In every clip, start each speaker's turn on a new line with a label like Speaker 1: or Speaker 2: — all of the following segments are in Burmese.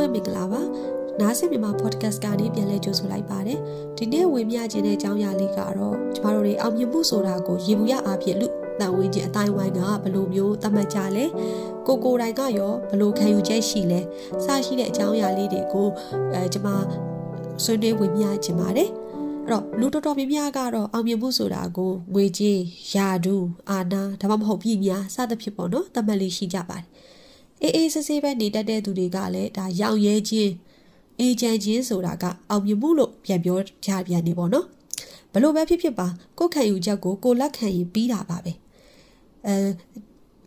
Speaker 1: လုံးပဲမင်္ဂလာပါနားဆင်မြန်မာ podcast ကနေပြန်လဲကြိုဆိုလိုက်ပါတယ်ဒီနေ့ဝင်မြခြင်းတဲ့အကြောင်းအရာလေးကတော့ကျမတို့တွေအောင်မြင်မှုဆိုတာကိုရေဘူးရအားဖြင့်လူတန်ဝင်ခြင်းအတိုင်းဝိုင်းကဘယ်လိုမျိုးသတ်မှတ်ကြလဲကိုကိုတိုင်ကရောဘယ်လိုခံယူချက်ရှိလဲစရှိတဲ့အကြောင်းအရာလေးတွေကိုအဲကျမဆွေးနွေးဝင်မြခြင်းပါတယ်အဲ့တော့လူတော်တော်များများကတော့အောင်မြင်မှုဆိုတာကိုငွေကြေးယာဒူအာနာဒါမှမဟုတ်ပြည်များစသဖြင့်ပေါ့နော်သတ်မှတ်လေးရှိကြပါတယ် အေးအေးဆေးဆေးပဲနေတတ်တဲ့သူတွေကလည်းဒါရောင်ရဲခြင်းအေဂျင့်ချင်းဆိုတာကအောင်မြင်မှုလို့ပြန်ပြောကြပြန်နေပေါ့နော်ဘလို့ပဲဖြစ်ဖြစ်ပါကိုယ်ခံယူချက်ကိုကိုလက်ခံရင်ပြီးတာပါပဲအဲ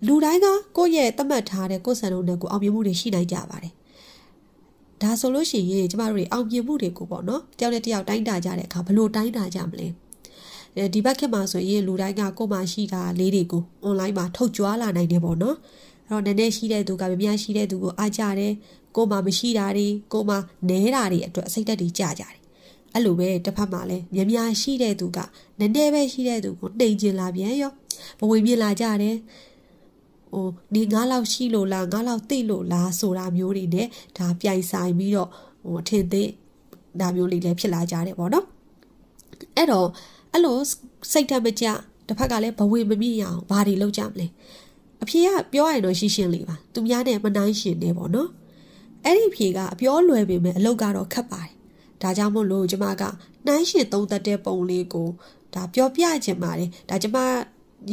Speaker 1: လူတိုင်းကကိုယ့်ရဲ့သတ်မှတ်ထားတဲ့ကိုယ်စံလုံးနဲ့ကိုအောင်မြင်မှုတွေရှိနိုင်ကြပါတယ်ဒါဆိုလို့ရှိရင်ကျမတို့တွေအောင်မြင်မှုတွေကိုပေါ့နော်တယောက်နဲ့တယောက်တိုင်းတာကြတဲ့အခါဘလို့တိုင်းတာကြမလဲဒီဘက်ခေတ်မှာဆိုရင်လူတိုင်းကကိုယ်မှရှိတာလေးတွေကို online မှာထုတ်ကြွားလာနိုင်တယ်ပေါ့နော်အဲ့ တော့နည်းနည်းရှိတဲ့သူကမများရှိတဲ့သူကိုအားကြတယ်ကိုမှမရှိတာတွေကိုမှနဲတာတွေအတွက်စိတ်သက်တွေကြကြတယ်အဲ့လိုပဲတစ်ဖက်မှာလည်းမြများရှိတဲ့သူကနည်းနည်းပဲရှိတဲ့သူကိုနှိမ်ကျင်လာပြန်ရောဘဝင်မြင်လာကြတယ်ဟိုနေငါးလောက်ရှိလို့လားငါးလောက်သိလို့လားဆိုတာမျိုးတွေနဲ့ဒါပြိုင်ဆိုင်ပြီးတော့ဟိုထင်သေးဒါမျိုးလေးလည်းဖြစ်လာကြတယ်ပေါ့နော်အဲ့တော့အဲ့လိုစိတ်ဓာတ်မကြတစ်ဖက်ကလည်းဘဝင်မမြင့်ရအောင်ဘာတွေလုပ်ကြမလဲ အဖေကပြောရရင်တော့ရှင်းရှင်းလေးပါသူများနဲ့မနှိုင်းရှင်နေပေါ့နော်အဲ့ဒီဖြေကအပြောလွယ်ပေမဲ့အလုပ်ကတော့ခက်ပါတယ်ဒါကြောင့်မို့လို့ကျမကနှိုင်းရှင်သုံးသက်တဲ့ပုံလေးကိုဒါပြောပြခြင်းပါတယ်ဒါကျမ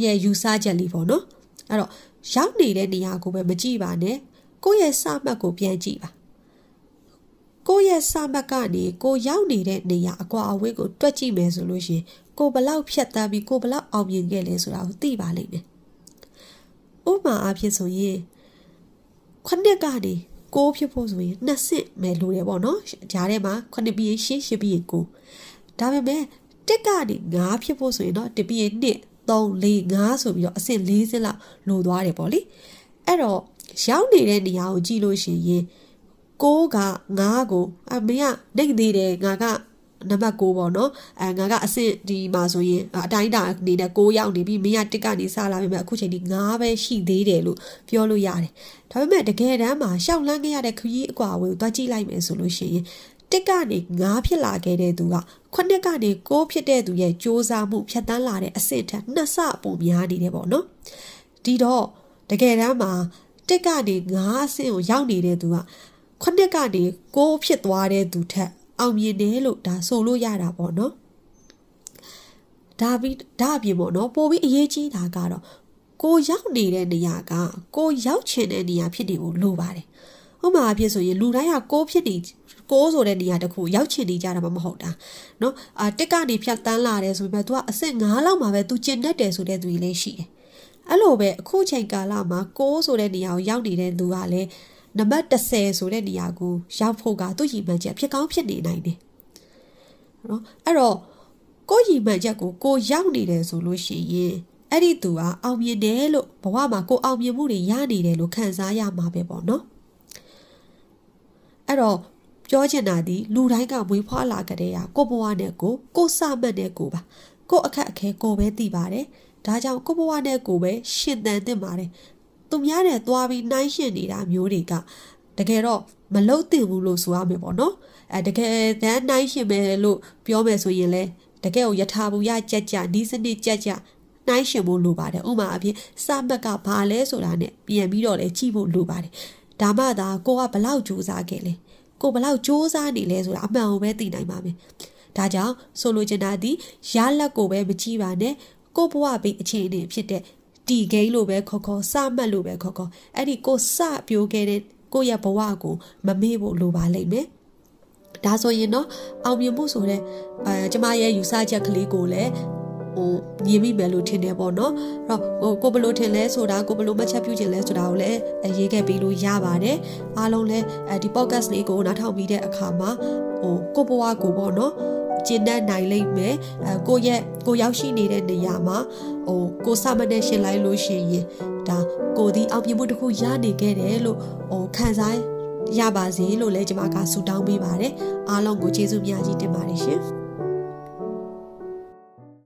Speaker 1: ရဲ့ယူဆချက်လေးပေါ့နော်အဲ့တော့ရောက်နေတဲ့နေရာကိုပဲမကြည့်ပါနဲ့ကိုယ့်ရဲ့စမှတ်ကိုပြန်ကြည့်ပါကိုယ့်ရဲ့စမှတ်ကနေကိုရောက်နေတဲ့နေရာအကွာအဝေးကိုတွက်ကြည့်မယ်ဆိုလို့ရှိရင်ကိုဘလောက်ဖြတ်တန်းပြီးကိုဘလောက်အောင်မြင်ခဲ့လဲဆိုတာကိုသိပါလိမ့်မယ် ဥပမာအဖြစ်ဆိုရင်ခုနှစ်ကနေကိုဖြစ်ဖို့ဆိုရင်နှစ်ဆင့်မယ်လို့တယ်ပေါ့နော်ဂျားထဲမှာခုနှစ်ပြီးရှင်းရှင်းပြီးကိုဒါပေမဲ့တက်ကနေ9ဖြစ်ဖို့ဆိုရင်တော့တပြီး1 3 4 5ဆိုပြီးတော့အဆင့်4ဆင့်လောက်လိုသွားတယ်ပေါ့လေအဲ့တော့ရောက်နေတဲ့နေရာကိုကြည့်လို့ရှိရင်6က9ကိုအမေကနှိမ့်သေးတယ်ငါက နံပါတ်6ပေါ့နော်အဲငါကအဆင့်ဒီမှာဆိုရင်အတိုင်းတာအနေနဲ့6ရောက်နေပြီမင်းကတစ်ကနေစလာပြီမဲ့အခုချိန်ဒီ9ပဲရှိသေးတယ်လို့ပြောလို့ရတယ်ဒါပေမဲ့တကယ်တမ်းမှာရှောက်လန်းခဲ့ရတဲ့ခရီးအကွာအဝေးကိုတွားကြည့်လိုက်မယ်ဆိုလို့ရှိရင်တစ်ကနေ9ဖြစ်လာခဲ့တဲ့သူကခုနှစ်ကနေ6ဖြစ်တဲ့သူရဲ့စ조사မှုဖြတ်တန်းလာတဲ့အဆင့်ထက်နှစ်ဆပိုများနေတယ်ပေါ့နော်ဒီတော့တကယ်တမ်းမှာတစ်ကနေ9အဆင့်ကိုရောက်နေတဲ့သူကခုနှစ်ကနေ6ဖြစ်သွားတဲ့သူထက် အောင်မြင်တယ်လို့ဒါဆိုလို့ရတာပေါ့နော်ဒါပြီးဒါအပြင်ပေါ့နော်ပိုပြီးအရေးကြီးတာကတော့ကိုရောက်နေတဲ့နေရာကကိုရောက်ချင်တဲ့နေရာဖြစ်နေဖို့လိုပါတယ်ဥပမာအဖြစ်ဆိုရင်လူတိုင်းကကိုဖြစ်နေကိုဆိုတဲ့နေရာတခုရောက်ချင်နေကြတာမှမဟုတ်တာเนาะအာတက်ကနေဖြတ်တန်းလာတယ်ဆိုပေမဲ့ तू ကအဆင့်9လောက်မှာပဲ तू ကျင်တတ်တယ်ဆိုတဲ့သူတွေလည်းရှိတယ်အဲ့လိုပဲအခုချိန်ကာလမှာကိုဆိုတဲ့နေရာကိုရောက်နေတဲ့သူကလည်း နံပါတ်30ဆိုတဲ့နေရာကိုရောက်ဖို့ကသူ့ရည်မှန်းချက်ဖြစ်ကောင်းဖြစ်နေနိုင်တယ်နော်အဲ့တော့ကိုရည်မှန်းချက်ကိုကိုရောက်နေတယ်ဆိုလို့ရှိရင်အဲ့ဒီသူကအောင်မြင်တယ်လို့ဘဝမှာကိုအောင်မြင်မှုတွေရနေတယ်လို့ခံစားရမှာပဲပေါ့နော်အဲ့တော့ပြောချင်တာဒီလူတိုင်းကမွေးဖွားလာကြတဲ့ဟာကိုဘဝနဲ့ကိုကိုစမှတ်တဲ့ကိုပါကိုအခက်အခဲကိုပဲသိပါတယ်ဒါကြောင့်ကိုဘဝနဲ့ကိုပဲရှင်သန်သင့်ပါတယ် သူများနဲ့သွားပြီးနှိုင်းရှင်နေတာမျိုးတွေကတကယ်တော့မလုတ်တင်ဘူးလို့ဆိုရမယ်ပေါ့နော်အဲတကယ်တမ်းနှိုင်းရှင်မယ်လို့ပြောမယ်ဆိုရင်လဲတကယ်ကိုယထာဘူရကြက်ကြဒီစနစ်ကြက်ကြနှိုင်းရှင်ဖို့လိုပါတယ်ဥမာအဖြစ်စမက်ကဘာလဲဆိုတာနဲ့ပြန်ပြီးတော့လဲကြည့်ဖို့လိုပါတယ်ဒါမှသာကိုကဘလောက်ကြိုးစားခဲ့လဲကိုဘလောက်စူးစမ်းနေလဲဆိုတာအမှန်ကိုပဲသိနိုင်ပါမယ်။ဒါကြောင့်ဆိုလိုချင်တာဒီရလက်ကိုပဲမကြည့်ပါနဲ့ကိုဘဝဘေးအခြေအနေဖြစ်တဲ့ ဒီဂိမ်းလို့ပဲခေါ်ခေါ်စမှတ်လို့ပဲခေါ်ခေါ်အဲ့ဒီကိုစပြိုးခဲ့တဲ့ကိုရဲ့ဘဝကိုမမေ့ဖို့လိုပါလိမ့်မယ်။ဒါဆိုရင်တော့အောင်မြင်မှုဆိုတဲ့အဲကျမရဲ့ယူဆချက်ကလေးကိုလည်းဟိုမြင်မိမယ်လို့ထင်တယ်ပေါ့နော်အဲ့တော့ဟိုကိုဘလို့ထင်လဲဆိုတာကိုဘလို့မှတ်ချက်ပြုခြင်းလဲဆိုတာကိုလည်းရေးခဲ့ပြီးလို့ရပါတယ်အားလုံးလည်းအဲဒီ podcast လေးကိုနားထောင်ပြီးတဲ့အခါမှာ ဟိုကိုဘဝကိုပေါ့နော်ကျင့်တတ်နိုင်လိမ့်မယ်အဲကိုရဲ့ကိုရောက်ရှိနေတဲ့နေရာမှာဟိုကိုစမနဲ့ရှင်းလိုက်လို့ရှိရင်ဒါကိုဒီအောင်ပြမှုတစ်ခုရနေခဲ့တယ်လို့ဟိုခံစားရပါစေလို့လည်းကျွန်မကဆုတောင်းပေးပါတယ်အားလုံးကိုကျေးဇူးများကြီးတင်ပါတယ်ရှင်